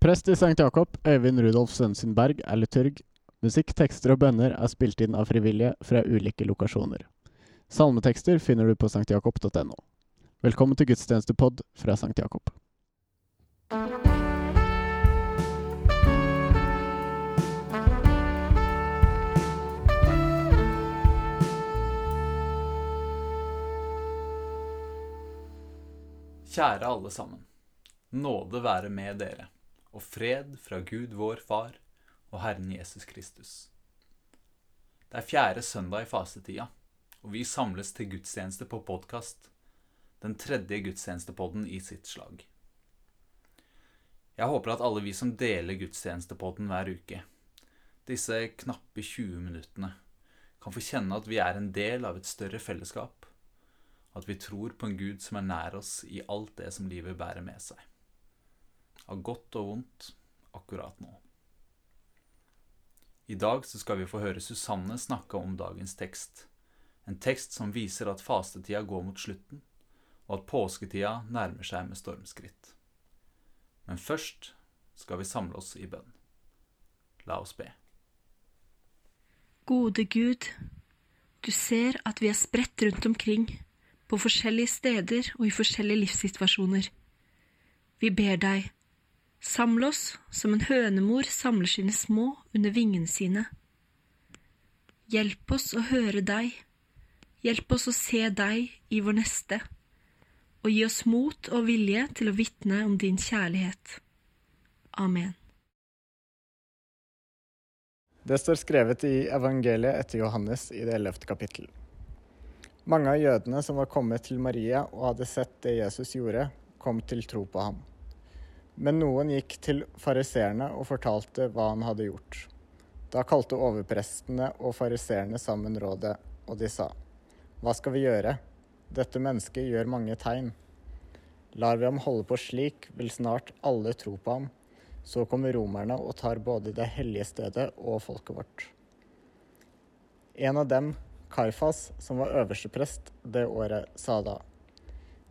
Prest i St. Jakob, Øyvind Rudolf Sønsenberg, er liturg. Musikk, tekster og bønner er spilt inn av frivillige fra ulike lokasjoner. Salmetekster finner du på sanktjakob.no. Velkommen til gudstjenestepod fra St. Jakob. Kjære alle sammen. Nåde være med dere, og fred fra Gud vår Far og Herren Jesus Kristus. Det er fjerde søndag i fasetida, og vi samles til gudstjeneste på podkast. Den tredje gudstjenestepodden i sitt slag. Jeg håper at alle vi som deler gudstjenestepodden hver uke, disse knappe 20 minuttene, kan få kjenne at vi er en del av et større fellesskap at vi tror på en Gud som er nær oss i alt det som livet bærer med seg. Av godt og vondt akkurat nå. I dag så skal vi få høre Susanne snakke om dagens tekst. En tekst som viser at fastetida går mot slutten, og at påsketida nærmer seg med stormskritt. Men først skal vi samle oss i bønn. La oss be. Gode Gud, du ser at vi er spredt rundt omkring på forskjellige steder og i forskjellige livssituasjoner. Vi ber deg, samle oss som en hønemor samler sine små under vingene sine. Hjelp oss å høre deg, hjelp oss å se deg i vår neste, og gi oss mot og vilje til å vitne om din kjærlighet. Amen. Det står skrevet i evangeliet etter Johannes i det ellevte kapittel. Mange av jødene som var kommet til Maria og hadde sett det Jesus gjorde, kom til tro på ham. Men noen gikk til fariseerne og fortalte hva han hadde gjort. Da kalte overprestene og fariseerne sammen rådet, og de sa, Hva skal vi gjøre? Dette mennesket gjør mange tegn. Lar vi ham holde på slik, vil snart alle tro på ham. Så kommer romerne og tar både det hellige stedet og folket vårt. En av dem, Kaifas, som var øversteprest det året, sa da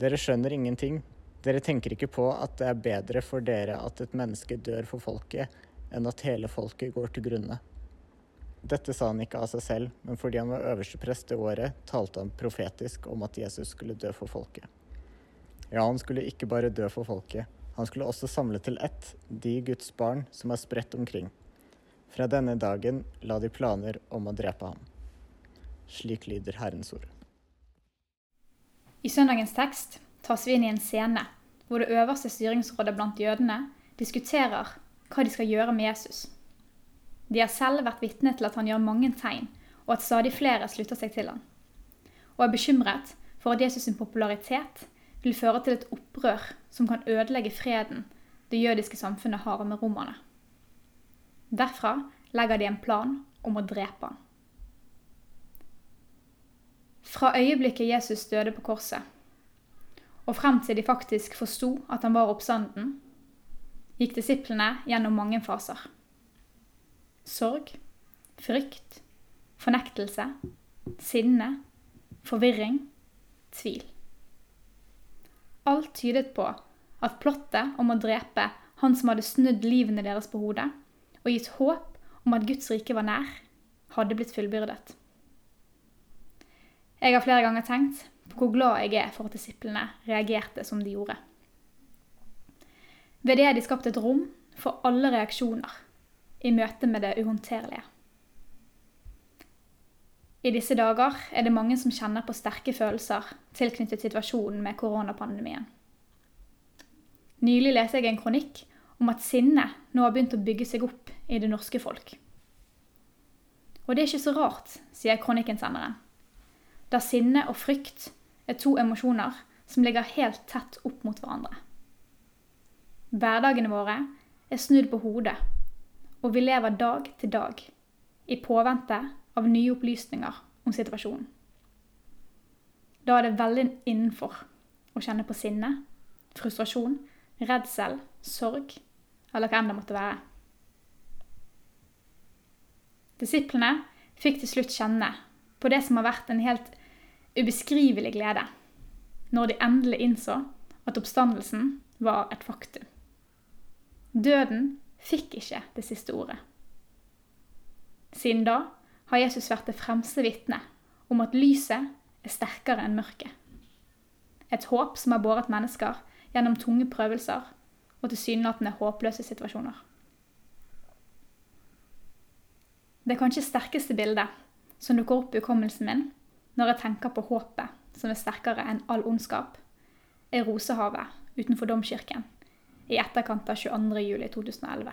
Dere skjønner ingenting. Dere tenker ikke på at det er bedre for dere at et menneske dør for folket, enn at hele folket går til grunne. Dette sa han ikke av seg selv, men fordi han var øverste prest det året, talte han profetisk om at Jesus skulle dø for folket. Ja, han skulle ikke bare dø for folket, han skulle også samle til ett de Guds barn som er spredt omkring. Fra denne dagen la de planer om å drepe ham. Slik lyder Herrens ord. I søndagens tekst tas vi inn i en scene hvor det øverste styringsrådet blant jødene diskuterer hva de skal gjøre med Jesus. De har selv vært vitne til at han gjør mange tegn, og at stadig flere slutter seg til han. Og er bekymret for at Jesus' sin popularitet vil føre til et opprør som kan ødelegge freden det jødiske samfunnet har med romerne. Derfra legger de en plan om å drepe han. Fra øyeblikket Jesus døde på korset, og frem til de faktisk forsto at han var oppstanden, gikk disiplene gjennom mange faser. Sorg, frykt, fornektelse, sinne, forvirring, tvil. Alt tydet på at plottet om å drepe han som hadde snudd livene deres på hodet, og gitt håp om at Guds rike var nær, hadde blitt fullbyrdet. Jeg har flere ganger tenkt hvor glad jeg er for at disiplene reagerte som de gjorde. Ved det har de skapt et rom for alle reaksjoner i møte med det uhåndterlige. I disse dager er det mange som kjenner på sterke følelser tilknyttet situasjonen med koronapandemien. Nylig leste jeg en kronikk om at sinne nå har begynt å bygge seg opp i det norske folk. Og det er ikke så rart, sier kronikkinnsenderen da sinne og frykt er to emosjoner som ligger helt tett opp mot hverandre. Hverdagene våre er snudd på hodet, og vi lever dag til dag i påvente av nye opplysninger om situasjonen. Da er det veldig innenfor å kjenne på sinne, frustrasjon, redsel, sorg eller hva enn det måtte være. Disiplene fikk til slutt kjenne på det som har vært en helt ubeskrivelig glede når de endelig innså at oppstandelsen var et faktum. Døden fikk ikke det siste ordet. Siden da har Jesus vært det fremste vitnet om at lyset er sterkere enn mørket. Et håp som har båret mennesker gjennom tunge prøvelser og tilsynelatende håpløse situasjoner. Det kanskje sterkeste bildet som dukker opp i hukommelsen min når jeg tenker på håpet som er sterkere enn all ondskap, er Rosehavet utenfor Domkirken i etterkant av 22.07.2011.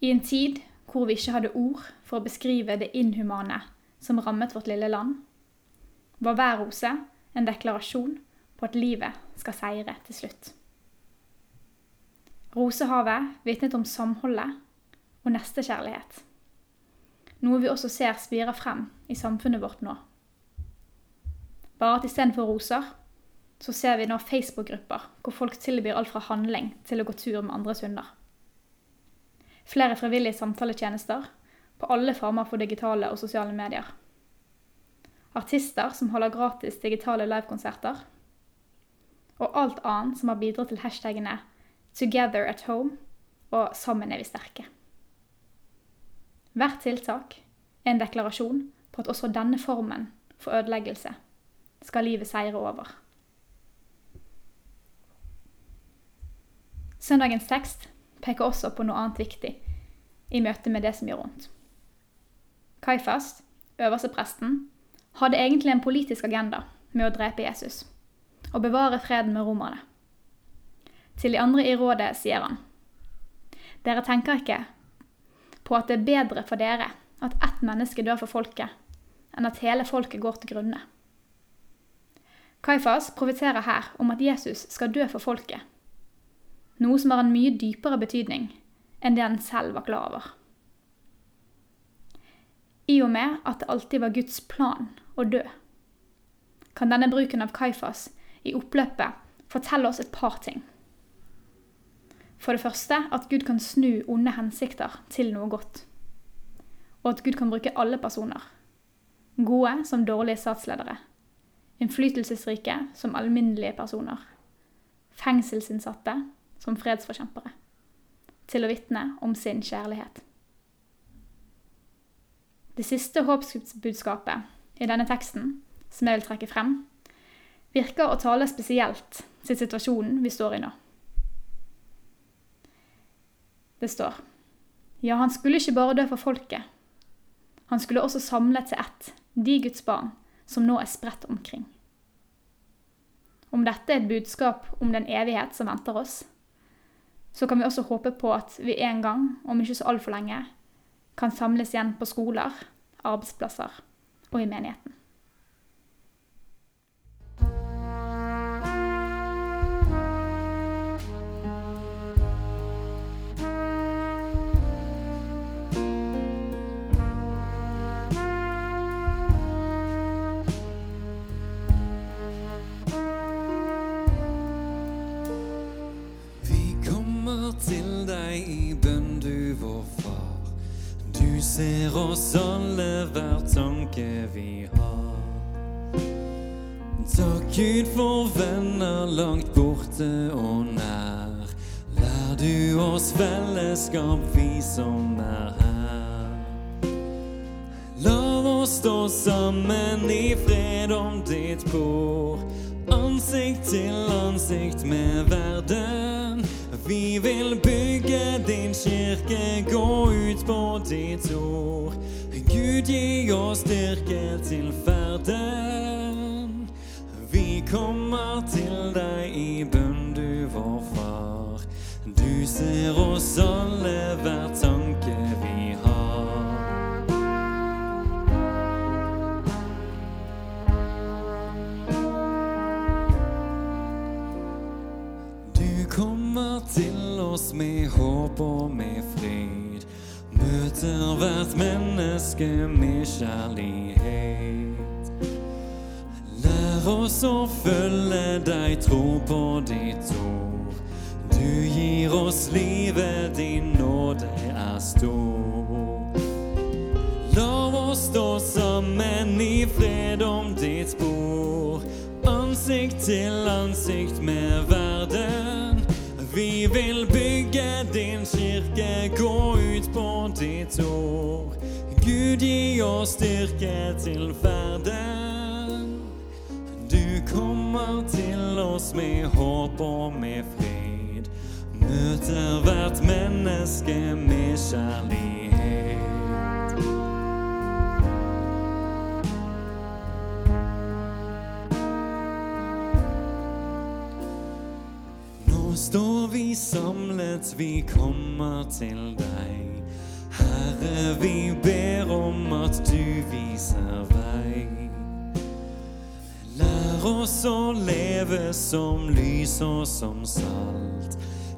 I en tid hvor vi ikke hadde ord for å beskrive det inhumane som rammet vårt lille land, var hver rose en deklarasjon på at livet skal seire til slutt. Rosehavet vitnet om samholdet og nestekjærlighet, noe vi også ser spirer frem i samfunnet vårt nå. Bare at istedenfor roser, så ser vi nå Facebook-grupper hvor folk tilbyr alt fra handling til å gå tur med andres hunder. Flere frivillige samtaletjenester på alle former for digitale og sosiale medier. Artister som holder gratis digitale livekonserter. Og alt annet som har bidratt til hashtagene 'Together at Home' og 'Sammen er vi sterke'. Hvert tiltak er en deklarasjon på at også denne formen for ødeleggelse skal livet seire over. Søndagens tekst peker også på noe annet viktig i møte med det som gjør vondt. Kaifas, øverstepresten, hadde egentlig en politisk agenda med å drepe Jesus og bevare freden med romerne. Til de andre i rådet sier han Dere tenker ikke på at det er bedre for dere at ett menneske dør for folket, enn at hele folket går til grunne. Kaifas profeterer her om at Jesus skal dø for folket, noe som har en mye dypere betydning enn det han selv var klar over. I og med at det alltid var Guds plan å dø, kan denne bruken av Kaifas i oppløpet fortelle oss et par ting. For det første at Gud kan snu onde hensikter til noe godt. Og at Gud kan bruke alle personer. Gode som dårlige statsledere. Innflytelsesrike som alminnelige personer. Fengselsinnsatte som fredsforkjempere, til å vitne om sin kjærlighet. Det siste håpsbudskapet i denne teksten, som jeg vil trekke frem, virker å tale spesielt til situasjonen vi står i nå. Det står Ja, han skulle ikke bare dø for folket. Han skulle også samle til ett de Guds barn som nå er spredt omkring. Om dette er et budskap om den evighet som venter oss, så kan vi også håpe på at vi en gang, om ikke så altfor lenge, kan samles igjen på skoler, arbeidsplasser og i menigheten. Gud for venner langt borte og nær. Lær du oss fellesskap, vi som er her. La oss stå sammen i fred om ditt bord. Ansikt til ansikt med verden. Vi vil bygge din kirke, gå ut på ditt ord. Gud, gi oss styrke til ferden. Kommer til deg i bønn, du vår far. Du ser oss alle hver tanke vi har. Du kommer til oss med håp og med fred. Møter hvert menneske med kjærlighet. Oss å følge deg, tro på ditt ord. Du gir oss livet, din nåde er stor. La oss stå sammen i fred om ditt spor. Ansikt til ansikt med verden. Vi vil bygge din kirke, gå ut på ditt ord. Gud, gi oss styrke til ferden. Kommer til oss med håp og med fred. Møter hvert menneske med kjærlighet. Nå står vi samlet, vi kommer til deg. Herre, vi ber om at du viser vei. Oss å leve som lys og som salt.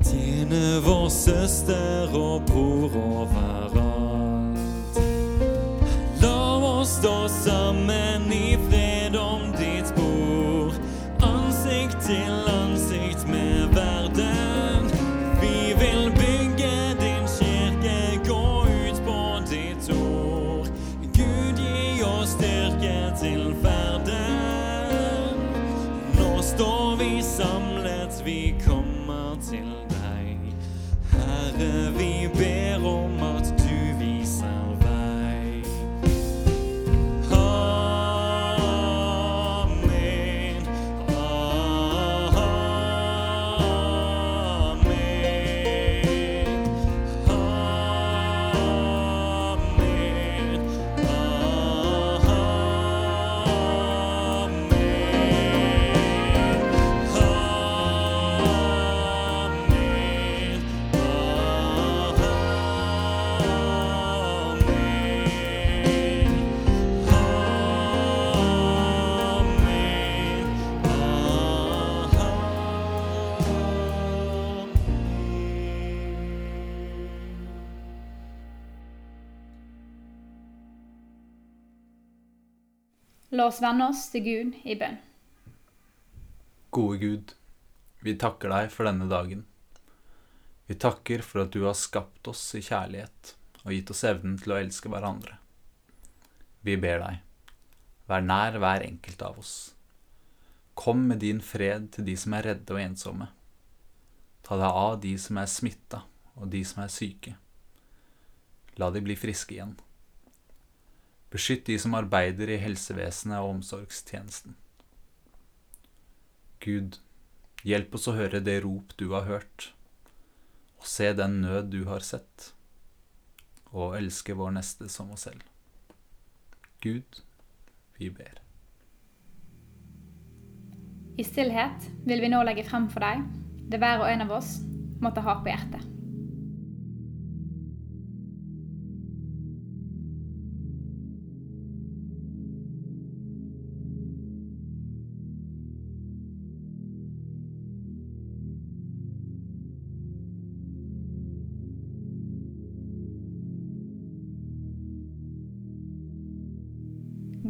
Tjene vår søster og bror overalt. La oss stå sammen i fred vi samlet, vi kommer til deg. Herre, vi ber om at du La oss vende oss til Gud i bønn. Gode Gud, vi takker deg for denne dagen. Vi takker for at du har skapt oss i kjærlighet og gitt oss evnen til å elske hverandre. Vi ber deg, vær nær hver enkelt av oss. Kom med din fred til de som er redde og ensomme. Ta deg av de som er smitta og de som er syke. La de bli friske igjen. Beskytt de som arbeider i helsevesenet og omsorgstjenesten. Gud, hjelp oss å høre det rop du har hørt, og se den nød du har sett, og elske vår neste som oss selv. Gud, vi ber. I stillhet vil vi nå legge frem for deg det hver og en av oss måtte ha på hjertet.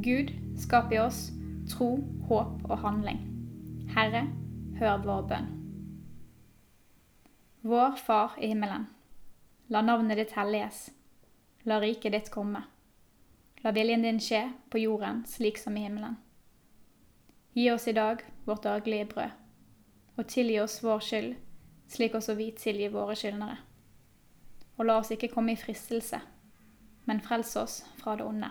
Gud, skap i oss tro, håp og handling. Herre, hør vår bønn. Vår Far i himmelen. La navnet ditt helliges. La riket ditt komme. La viljen din skje på jorden slik som i himmelen. Gi oss i dag vårt daglige brød, og tilgi oss vår skyld, slik også vi tilgir våre skyldnere. Og la oss ikke komme i fristelse, men frels oss fra det onde.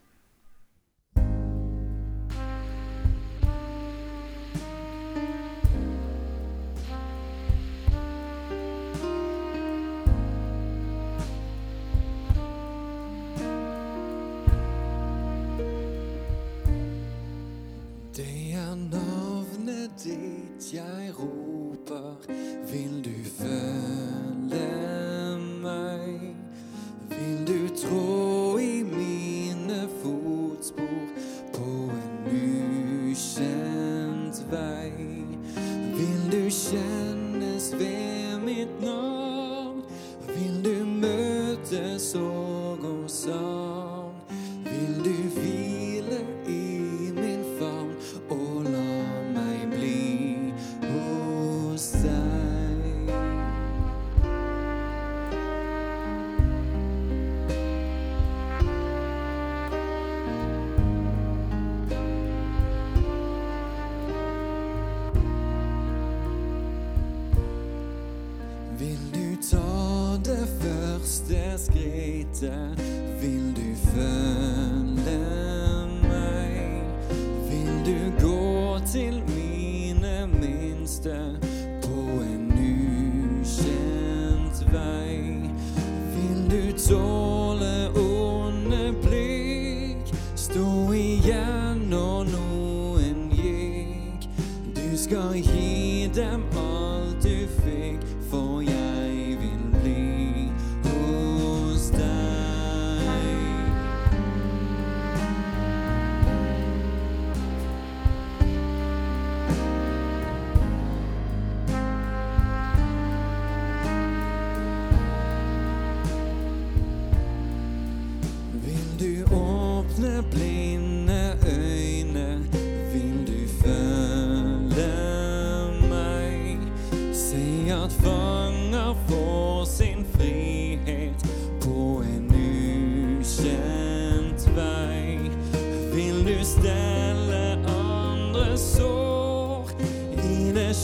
Ditt jeg roper, vil du følge meg? Vil du trå i mine fotspor på en ukjent vei? Vil du kjennes ved mitt navn? Vil du møtes og Vil du ta det første skrittet? Vil du følge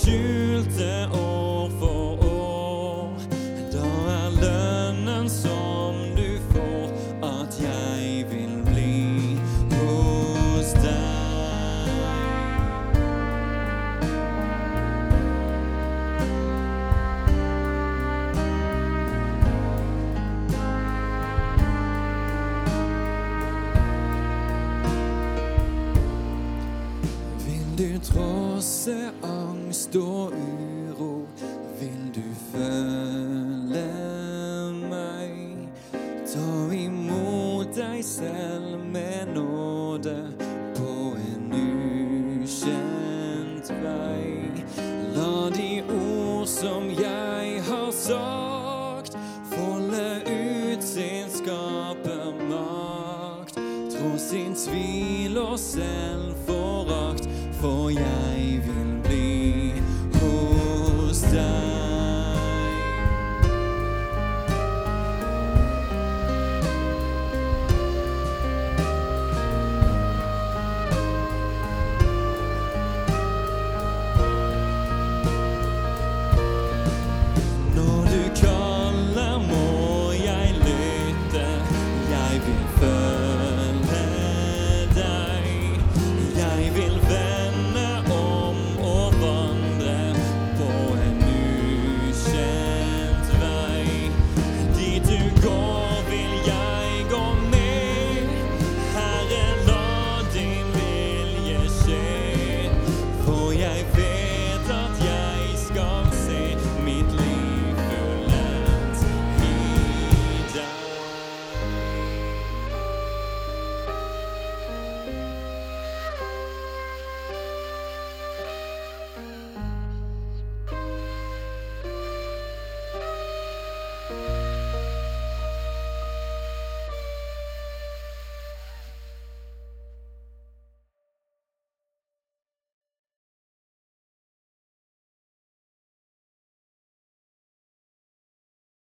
skjulte år.